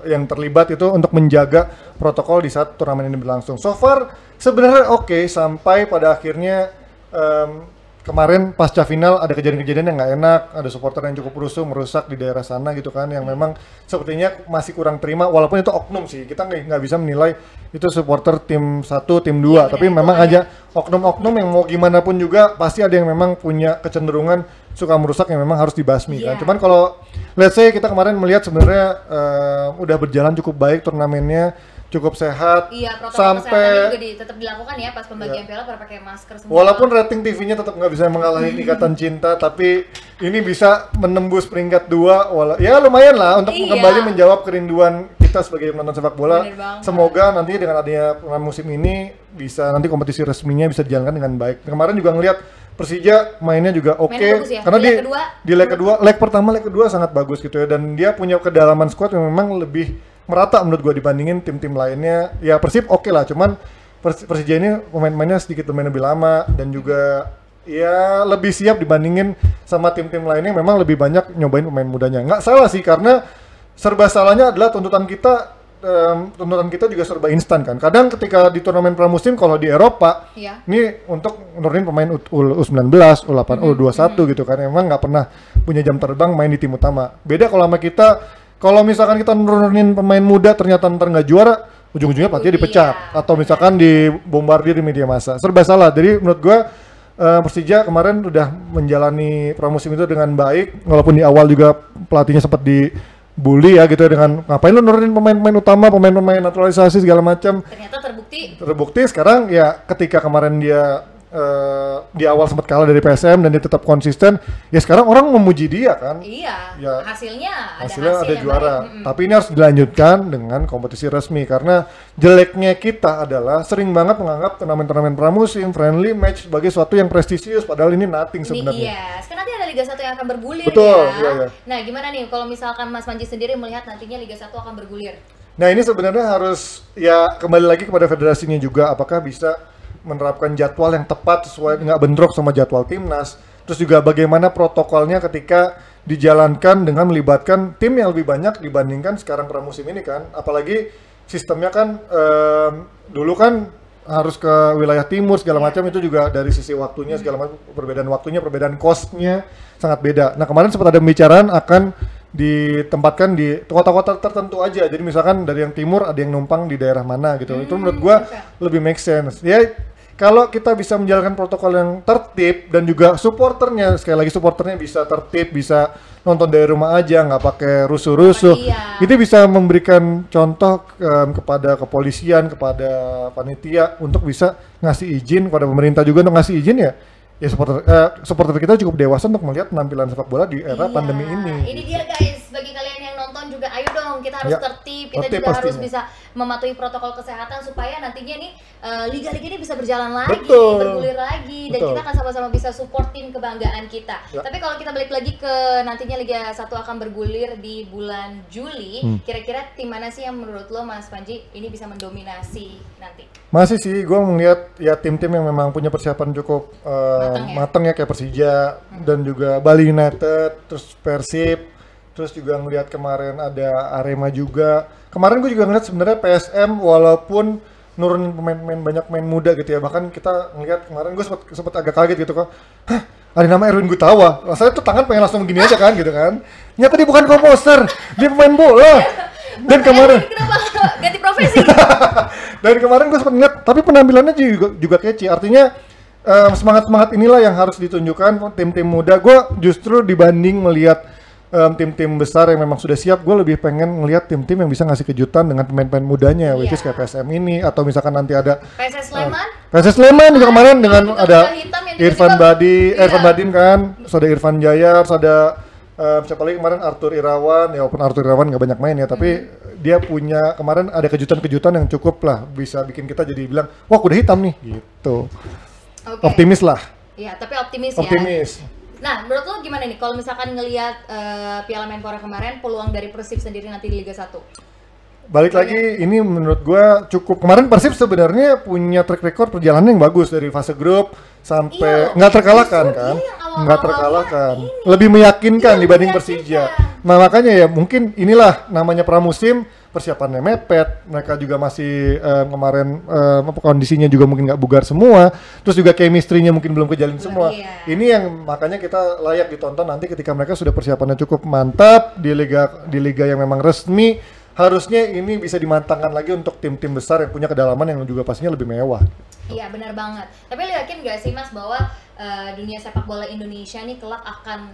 yang terlibat itu untuk menjaga protokol di saat turnamen ini berlangsung. So far sebenarnya oke sampai pada akhirnya em, kemarin pasca final ada kejadian-kejadian yang nggak enak, ada supporter yang cukup rusuh, merusak di daerah sana gitu kan, yang memang sepertinya masih kurang terima, walaupun itu oknum sih, kita nggak bisa menilai itu supporter tim satu, tim dua, Iya, tapi memang aja oknum-oknum yang mau gimana pun juga pasti ada yang memang punya kecenderungan suka merusak yang memang harus dibasmi kan. Iya. Cuman kalau let's say kita kemarin melihat sebenarnya eh, udah berjalan cukup baik turnamennya, cukup sehat, Iya, protokol sampai juga di, tetap dilakukan ya pas pembagian piala pada pakai masker semua. Walaupun rating TV-nya tetap nggak bisa mengalahkan Ikatan Cinta, tapi ini bisa menembus peringkat dua. Wala ya lumayan lah untuk Iya. kembali menjawab kerinduan kita sebagai penonton sepak bola. Semoga nanti dengan adanya musim ini bisa nanti kompetisi resminya bisa dijalankan dengan baik. Kemarin juga ngelihat Persija mainnya juga oke bagus ya. karena Di di leg kedua? di leg kedua, leg pertama, leg kedua sangat bagus gitu ya dan dia punya kedalaman squad yang memang lebih merata menurut gua dibandingin tim-tim lainnya. Ya Persib oke lah, cuman Pers- Persija ini pemain-pemainnya sedikit bermain lebih lama dan juga ya lebih siap dibandingin sama tim-tim lainnya memang lebih banyak nyobain pemain mudanya. Nggak salah sih karena serba salahnya adalah tuntutan kita em, tuntutan kita juga serba instan kan. Kadang ketika di turnamen pramusim kalau di Eropa Iya. ini untuk nurunin pemain U- U- U19, U8, U21 gitu kan. Emang nggak pernah punya jam terbang main di tim utama. Beda kalau sama kita, kalau misalkan kita nurunin pemain muda ternyata ntar nggak juara, ujung-ujungnya pelatihnya Iya. dipecat atau misalkan dibombardir di media massa. Serba salah. Jadi menurut gua eh, Persija kemarin udah menjalani pramusim itu dengan baik, walaupun di awal juga pelatihnya sempat dibully ya gitu dengan ngapain lu nurunin pemain-pemain utama, pemain-pemain naturalisasi segala macam Ternyata terbukti terbukti sekarang ya ketika kemarin dia eh, di awal sempat kalah dari PSM dan dia tetap konsisten ya sekarang orang memuji dia kan iya Ya, hasilnya ada hasilnya hasil ada juara baik. Tapi ini harus dilanjutkan dengan kompetisi resmi karena jeleknya kita adalah sering banget menganggap turnamen-turnamen pramusim friendly match sebagai suatu yang prestisius padahal ini nothing sebenarnya iya, sekarang nanti ada Liga 1 yang akan bergulir Betul, ya. iya, iya. Nah, gimana nih kalau misalkan Mas Manji sendiri melihat nantinya Liga 1 akan bergulir? Nah ini sebenarnya harus ya kembali lagi kepada federasinya juga apakah bisa menerapkan jadwal yang tepat sesuai nggak bentrok sama jadwal timnas. Terus juga bagaimana protokolnya ketika dijalankan dengan melibatkan tim yang lebih banyak dibandingkan sekarang pramusim ini kan. Apalagi sistemnya kan em, dulu kan harus ke wilayah timur segala macam itu juga dari sisi waktunya segala macam perbedaan waktunya perbedaan costnya sangat beda. Nah kemarin sempat ada pembicaraan akan ditempatkan di kota-kota tertentu aja. Jadi misalkan dari yang timur ada yang numpang di daerah mana gitu. itu menurut gua lebih make sense. Ya kalau kita bisa menjalankan protokol yang tertib dan juga supporternya sekali lagi supporternya bisa tertib, bisa nonton dari rumah aja nggak pakai rusuh-rusuh. Iya. Itu bisa memberikan contoh em, kepada kepolisian, kepada panitia untuk bisa ngasih izin kepada pemerintah juga untuk ngasih izin ya. Ya supporter eh, supporter kita cukup dewasa untuk melihat penampilan sepak bola di era Iya, pandemi ini. Ini dia guys, harus Ya, tertib, kita tertib juga harus pastinya. bisa mematuhi protokol kesehatan supaya nantinya nih eh, liga-liga ini bisa berjalan lagi, Betul. bergulir lagi dan Betul. kita akan sama-sama bisa support tim kebanggaan kita. Ya. Tapi kalau kita balik lagi ke nantinya Liga 1 akan bergulir di bulan Juli, Hmm. kira-kira tim mana sih yang menurut lo Mas Panji ini bisa mendominasi nanti? Masih sih, gue melihat ya tim-tim yang memang punya persiapan cukup eh, Matang ya? matang ya kayak Persija dan juga Bali United, terus Persib, terus juga ngelihat kemarin ada Arema juga. Kemarin gue juga ngeliat sebenarnya PSM walaupun nurunin pemain-pemain banyak pemain muda gitu ya. Bahkan kita ngeliat kemarin gue sempat sempat agak kaget gitu kok. Hah, ada nama Erwin Gutawa. Rasanya tuh tangan pengen langsung gini aja kan gitu kan. Nyata dia bukan komposer, dia pemain bola. Dan kemarin ganti profesi? [LAUGHS] dan kemarin gue sempat ngeliat, tapi penampilannya juga juga kece. Artinya semangat semangat inilah yang harus ditunjukkan tim-tim muda. Gue justru dibanding melihat em, tim-tim besar yang memang sudah siap, gue lebih pengen ngelihat tim-tim yang bisa ngasih kejutan dengan pemain-pemain mudanya, which is Iya. kayak PSM ini atau misalkan nanti ada PSS Sleman PSS Sleman juga kemarin Ah, dengan ada Irfan Badi, Iya. Irfan Badin kan, ada Irfan Jaya, ada em, siapa lagi kemarin Arthur Irawan, ya walaupun Arthur Irawan nggak banyak main ya, tapi Hmm. dia punya kemarin ada kejutan-kejutan yang cukup lah bisa bikin kita jadi bilang, wah kuda hitam nih, gitu. Oke. Optimis lah, Iya, tapi optimis, ya. optimis. Nah, menurut lo gimana nih kalau misalkan ngelihat eh, Piala Menpora kemarin peluang dari Persib sendiri nanti di Liga 1? Balik lagi, ini menurut gua cukup. Kemarin Persib sebenarnya punya track record perjalanan yang bagus dari fase grup sampai Iya, nggak terkalahkan justru kan, awal-awalnya nggak terkalahkan, lebih meyakinkan Iya, dibanding meyakinkan. Persija. Nah makanya ya mungkin inilah namanya pramusim persiapannya mepet, mereka juga masih em, kemarin em, apa, kondisinya juga mungkin nggak bugar semua, terus juga chemistry-nya mungkin belum kejalin semua. iya. Ini yang makanya kita layak ditonton nanti ketika mereka sudah persiapannya cukup mantap di liga di liga yang memang resmi harusnya ini bisa dimantangkan lagi untuk tim-tim besar yang punya kedalaman yang juga pastinya lebih mewah. Iya, benar banget. Tapi lo yakin gak sih Mas bahwa eh, dunia sepak bola Indonesia nih kelak akan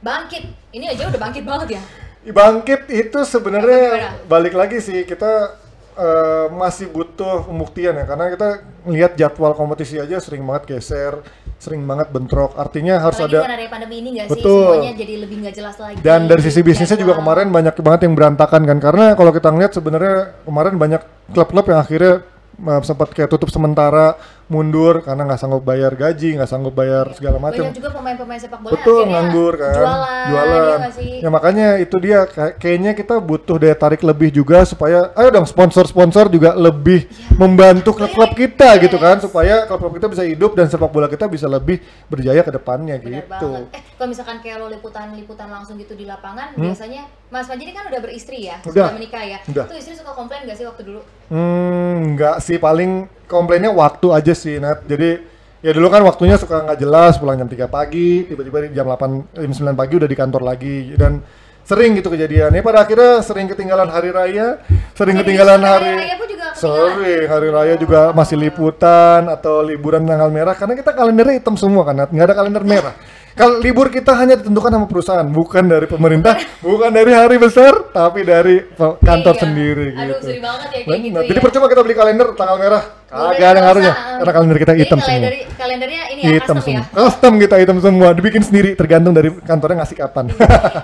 bangkit? Ini aja udah bangkit banget ya. Bangkit itu sebenarnya balik lagi sih kita eh, masih butuh pembuktian ya karena kita lihat jadwal kompetisi aja sering banget geser, sering banget bentrok. Artinya harus Apalagi ada adanya pandemi ini gak sih? Betul. Semuanya jadi lebih nggak jelas lagi. Dan dari sisi bisnisnya juga kemarin banyak banget yang berantakan kan karena kalau kita ngeliat sebenarnya kemarin banyak klub-klub yang akhirnya uh, sempat kayak tutup sementara mundur karena nggak sanggup bayar gaji nggak sanggup bayar segala macam Banyak juga pemain-pemain sepak bola betul akhirnya nganggur kan Jualan, ya nggak sih? ya makanya itu dia kayak- kayaknya kita butuh daya tarik lebih juga supaya ayo dong sponsor-sponsor juga lebih membantu klub-klub kita gitu kan Yes. supaya klub-klub kita bisa hidup dan sepak bola kita bisa lebih berjaya ke depannya Benar gitu banget. Eh, kalau misalkan kayak lo liputan-liputan langsung gitu di lapangan, biasanya Mas Majid kan udah beristri ya, Hmm? Udah. sudah menikah ya. Udah. Tuh istri suka komplain gak sih waktu dulu? Hmm, enggak sih, paling komplainnya waktu aja sih, Nat. Jadi ya dulu kan waktunya suka nggak jelas, pulang jam 3 pagi, tiba-tiba di jam 8, jam 9 pagi udah di kantor lagi dan sering gitu kejadiannya. Pada akhirnya sering ketinggalan hari raya, sering Hari ketinggalan hari hari raya pun juga. Sering hari raya juga masih liputan atau liburan tanggal merah karena kita kalendernya hitam semua kan, nggak ada kalender merah. Kalau libur kita hanya ditentukan sama perusahaan, bukan dari pemerintah, [LAUGHS] bukan dari hari besar, tapi dari pe- kantor Iya. sendiri Aduh, gitu. banget ya kayak gitu Jadi ya. percuma kita beli kalender tanggal merah, kagak ada ngaruhnya, karena kalender kita hitam semua. kalender, kalendernya ini ya, Hitam custom ya. semua. Custom kita hitam semua, dibikin sendiri, tergantung dari kantornya ngasih kapan.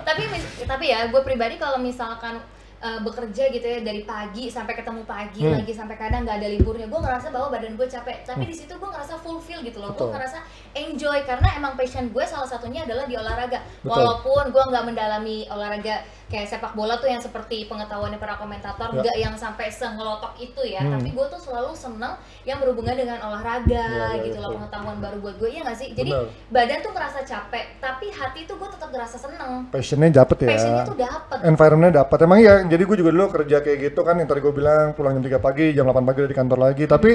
tapi mis- tapi ya gue pribadi kalau misalkan uh, bekerja gitu ya dari pagi sampai ketemu pagi Hmm. lagi sampai kadang nggak ada liburnya gue ngerasa bahwa badan gue capek tapi di situ gue ngerasa fulfill gitu loh gue ngerasa enjoy karena emang passion gue salah satunya adalah di olahraga Betul. walaupun gue nggak mendalami olahraga kayak sepak bola tuh yang seperti pengetahuannya para komentator Ya. nggak yang sampai sengelotok itu ya Hmm. tapi gue tuh selalu seneng yang berhubungan dengan olahraga Ya, ya, gitu loh pengetahuan baru buat gue iya nggak sih jadi Benar. badan tuh ngerasa capek tapi hati tuh gue tetap ngerasa seneng Passionnya dapet ya. passionnya tuh dapet environmentnya dapat emang ya jadi gue juga dulu kerja kayak gitu kan yang tadi gue bilang pulang jam 3 pagi jam 8 pagi udah di kantor lagi tapi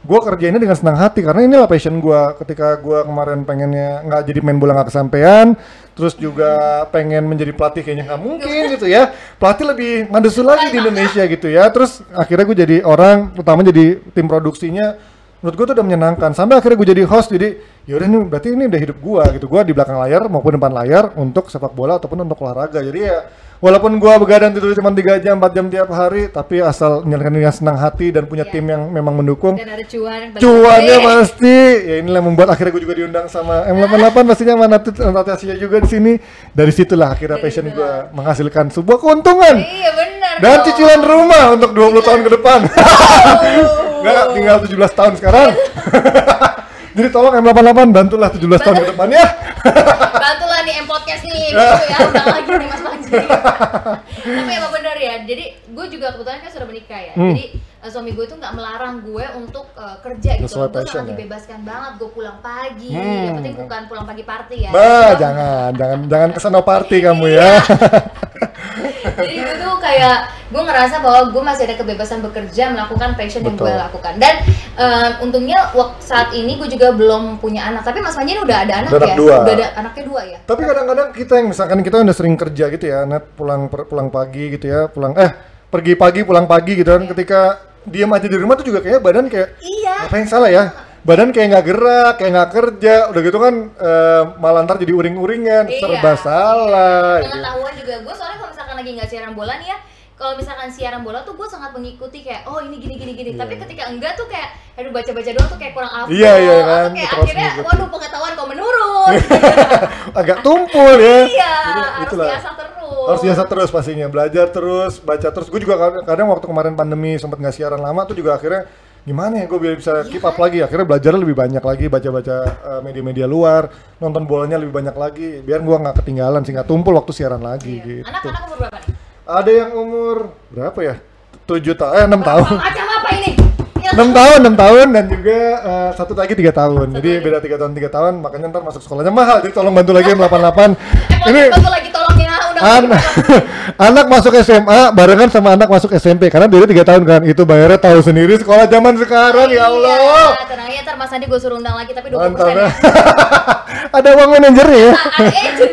gue kerjainnya dengan senang hati karena inilah passion gue ketika gue kemarin pengennya nggak jadi main bola nggak kesampaian terus juga pengen menjadi pelatih kayaknya nggak mungkin [LAUGHS] gitu ya. Pelatih lebih mandesul lagi di Indonesia gitu ya. Terus akhirnya gue jadi orang pertama jadi tim produksinya menurut gue tuh udah menyenangkan. Sampai akhirnya gue jadi host jadi yaudah nih berarti ini udah hidup gue gitu. Gue di belakang layar maupun depan layar untuk sepak bola ataupun untuk olahraga. Jadi ya walaupun gue begadang tidur cuma 3 jam 4 jam tiap hari tapi asal menjalankan dengan senang hati dan punya Iya. tim yang memang mendukung. Dan ada cuan cuannya Bagi- pasti. Ya inilah yang membuat akhirnya gue juga diundang sama M88 pastinya sama Natasha juga di sini. Dari situlah akhirnya Dari passion gue menghasilkan sebuah keuntungan. Iya benar dan dong. cicilan rumah untuk 20 tahun ke depan [LAUGHS] Enggak, tinggal 17 tahun sekarang. [LAUGHS] Jadi tolong M88 bantulah 17 tahun ke depan ya. [LAUGHS] bantulah nih M podcast nih gitu ya lagi nih Mas Panji [LAUGHS] tapi emang bener ya jadi gue juga kebetulan kan sudah menikah ya Hmm. jadi eh, suami gue tuh nggak melarang gue untuk eh, kerja gitu Sesuai gue sangat ya. dibebaskan banget gue pulang pagi. Hmm. yang penting bukan pulang pagi party ya. Bah, jangan, jangan, jangan ke sana party kamu ya. [LAUGHS] jadi gue tuh kayak gue ngerasa bahwa gue masih ada kebebasan bekerja melakukan passion yang gue lakukan. Dan eh, untungnya waktu saat ini gue juga belum punya anak. Tapi Mas Panji udah ada anak Udah anak ya? dua. udah ada anaknya dua ya? Tapi kadang-kadang kita yang misalkan kita udah sering kerja gitu ya, net pulang pulang pagi gitu ya, pulang eh pergi pagi pulang pagi gitu kan, ketika diam aja di rumah tuh juga kayaknya badan kayak iya apa yang salah ya? Badan kayak nggak gerak, kayak nggak kerja, udah gitu kan eh, malah ntar jadi uring-uringan, Iya. serba salah. gitu. pengetahuan juga gue soalnya kalau misalkan lagi nggak siaran bola nih ya kalau misalkan siaran bola tuh gue sangat mengikuti kayak oh ini gini gini gini tapi ketika enggak tuh kayak aduh baca baca doang tuh kayak kurang afdol Iya, iya kan, kayak terus akhirnya ngikut. waduh pengetahuan kok menurun [LAUGHS] Agak tumpul ya. iya Jadi, harus itulah. biasa terus Harus biasa terus pastinya, belajar terus, baca terus. Gue juga kadang, kadang waktu kemarin pandemi sempat nggak siaran lama tuh juga akhirnya gimana ya gue biar bisa keep up lagi? Akhirnya belajar lebih banyak lagi baca-baca uh, media-media luar nonton bolanya lebih banyak lagi biar gue nggak ketinggalan sih nggak tumpul waktu siaran lagi Iya. gitu. Anak-anak umur berapa? Nih ada yang umur berapa ya? Tujuh tahun eh enam tahun. macam apa ini? Ya, enam tahun enam tahun dan juga uh, satu lagi tiga tahun. Jadi beda tiga tahun tiga tahun makanya ntar masuk sekolahnya mahal. Jadi tolong bantu lagi M88 eh, ini bantu lagi tolong ya udah [LAUGHS] anak masuk SMA barengan sama anak masuk SMP karena dia tiga tahun kan itu bayarnya tahu sendiri sekolah zaman sekarang ya Allah. Iya, tenang aja ntar Mas Andi gue suruh undang lagi tapi 20% mantap ya. ya [LAUGHS] ada uang manajernya ya?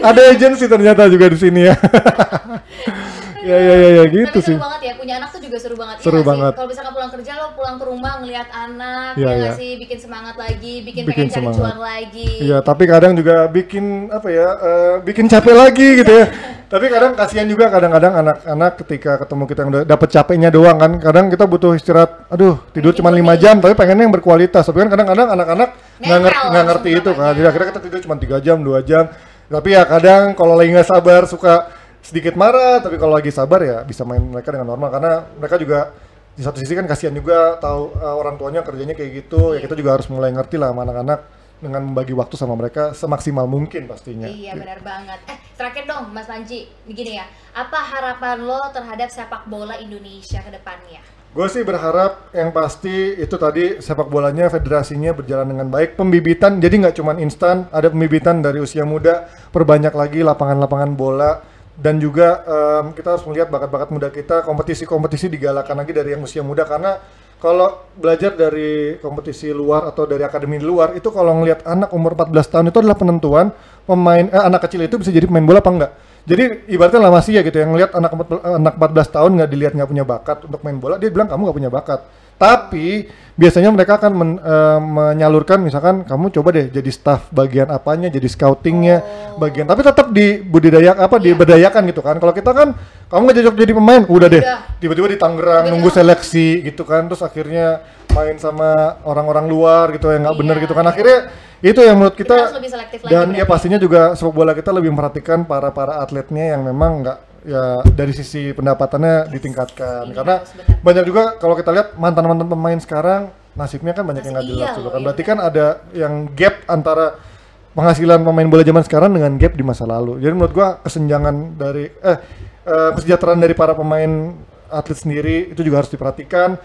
Ada agensi ternyata juga di sini ya [LAUGHS] ya ya ya, ya gitu Tapi sih seru banget ya, punya anak tuh juga seru banget. Seru sih? banget. Kalau misalkan pulang kerja lo pulang ke rumah ngelihat anak, Iya, ya nggak iya. sih, bikin semangat lagi, bikin, Bikin pengen cari semangat. cuan lagi. Iya, tapi kadang juga bikin apa ya, eh, bikin capek lagi gitu ya. [LAUGHS] tapi kadang kasihan juga kadang-kadang anak-anak ketika ketemu kita yang udah dapet capeknya doang kan. Kadang kita butuh istirahat. Aduh, tidur cuma lima jam, tapi pengennya yang berkualitas. Tapi kan kadang-kadang anak-anak nggak ngerti, ngerti itu kan. Jadi akhirnya kita tidur cuma tiga jam, dua jam. Tapi ya kadang kalau lagi nggak sabar suka sedikit marah. Tapi kalau lagi sabar ya bisa main mereka dengan normal karena mereka juga di satu sisi kan kasihan juga tahu eh, orang tuanya kerjanya kayak gitu. Ya kita juga harus mulai ngerti lah sama anak-anak dengan membagi waktu sama mereka semaksimal mungkin pastinya. Iya benar banget. Eh terakhir dong Mas Panji, begini ya. Apa harapan lo terhadap sepak bola Indonesia ke depannya? Gue sih berharap yang pasti itu tadi sepak bolanya federasinya berjalan dengan baik. Pembibitan jadi nggak cuman instan, ada pembibitan dari usia muda, perbanyak lagi lapangan-lapangan bola dan juga em, kita harus melihat bakat-bakat muda kita. Kompetisi-kompetisi digalakan lagi dari yang usia muda karena kalau belajar dari kompetisi luar atau dari akademi luar itu kalau ngelihat anak umur 14 tahun itu adalah penentuan pemain eh, anak kecil itu bisa jadi pemain bola apa enggak. Jadi ibaratnya lah masih ya gitu yang ngelihat anak empat- anak 14 tahun nggak dilihat nggak punya bakat untuk main bola, dia bilang kamu nggak punya bakat. Tapi biasanya mereka akan men- eh, menyalurkan misalkan kamu coba deh jadi staff bagian apanya, jadi scoutingnya bagian. Tapi tetap di budidaya apa diberdayakan gitu kan. Kalau kita kan kamu nggak cocok jadi pemain, udah deh. Tiba-tiba di Tangerang nunggu seleksi gitu kan, terus akhirnya main sama orang-orang luar gitu yang nggak bener Iya, gitu kan. Akhirnya itu yang menurut Kita kita, selektif lagi dan ya berarti. pastinya juga sepak bola kita lebih memperhatikan para para atletnya yang memang nggak ya dari sisi pendapatannya ditingkatkan. Ini karena benar. banyak juga kalau kita lihat mantan mantan pemain sekarang nasibnya kan banyak yang nggak jelas iya juga kan. iya berarti kan ada yang gap antara penghasilan pemain bola zaman sekarang dengan gap di masa lalu. Jadi menurut gua kesenjangan dari eh eh, kesejahteraan dari para pemain atlet sendiri itu juga harus diperhatikan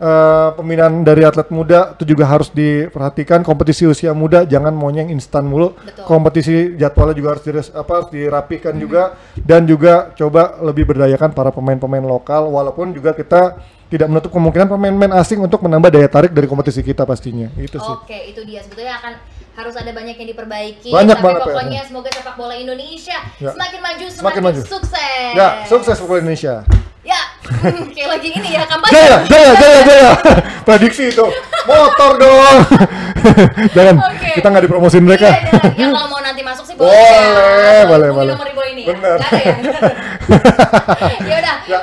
Pembinaan dari atlet muda itu juga harus diperhatikan kompetisi usia muda jangan maunya yang instan mulu Betul. kompetisi jadwalnya juga harus dires- apa harus dirapihkan juga dan juga coba lebih berdayakan para pemain-pemain lokal walaupun juga kita tidak menutup kemungkinan pemain-pemain asing untuk menambah daya tarik dari kompetisi kita pastinya itu sih Oke, itu dia sebetulnya akan harus ada banyak yang diperbaiki. Banyak tapi banget pokoknya semoga sepak bola Indonesia Ya. semakin maju, semakin, Semakin maju. sukses. ya sukses untuk Indonesia Ya, [LAUGHS] kayak lagi ini ya kampanye. jaya jaya jaya jaya [LAUGHS] prediksi itu motor dong [LAUGHS] jangan Oke. kita nggak dipromosin mereka Iya, jangan. ya kalau mau nanti masuk sih boleh. Boleh, ya. boleh, boleh. nomor ini. Bener. Ya. Ada ya. ya udah, Ya.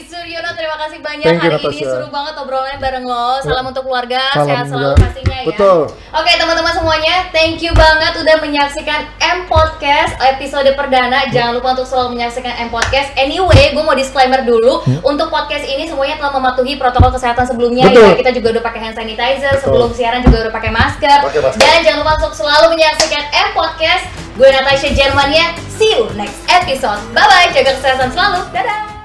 Suryono terima kasih banyak Thank you, hari ini Natasha. seru banget obrolannya bareng lo. Salam untuk keluarga, Salam sehat selalu juga. pastinya ya. Betul. Oke teman-teman semuanya, thank you banget udah menyaksikan M Podcast episode perdana. Jangan lupa untuk selalu menyaksikan M Podcast. Anyway, gue mau disclaimer dulu. Untuk podcast ini semuanya telah mematuhi protokol kesehatan sebelumnya. Hmm. Betul. Ya, kita juga udah pakai hand sanitizer. Sebelum siaran juga udah pakai masker. Pakai masker. Dan jangan lupa untuk selalu menyaksikan M Podcast. Gue Natasha Germania. See you next episode. Bye bye. Jaga kesehatan selalu.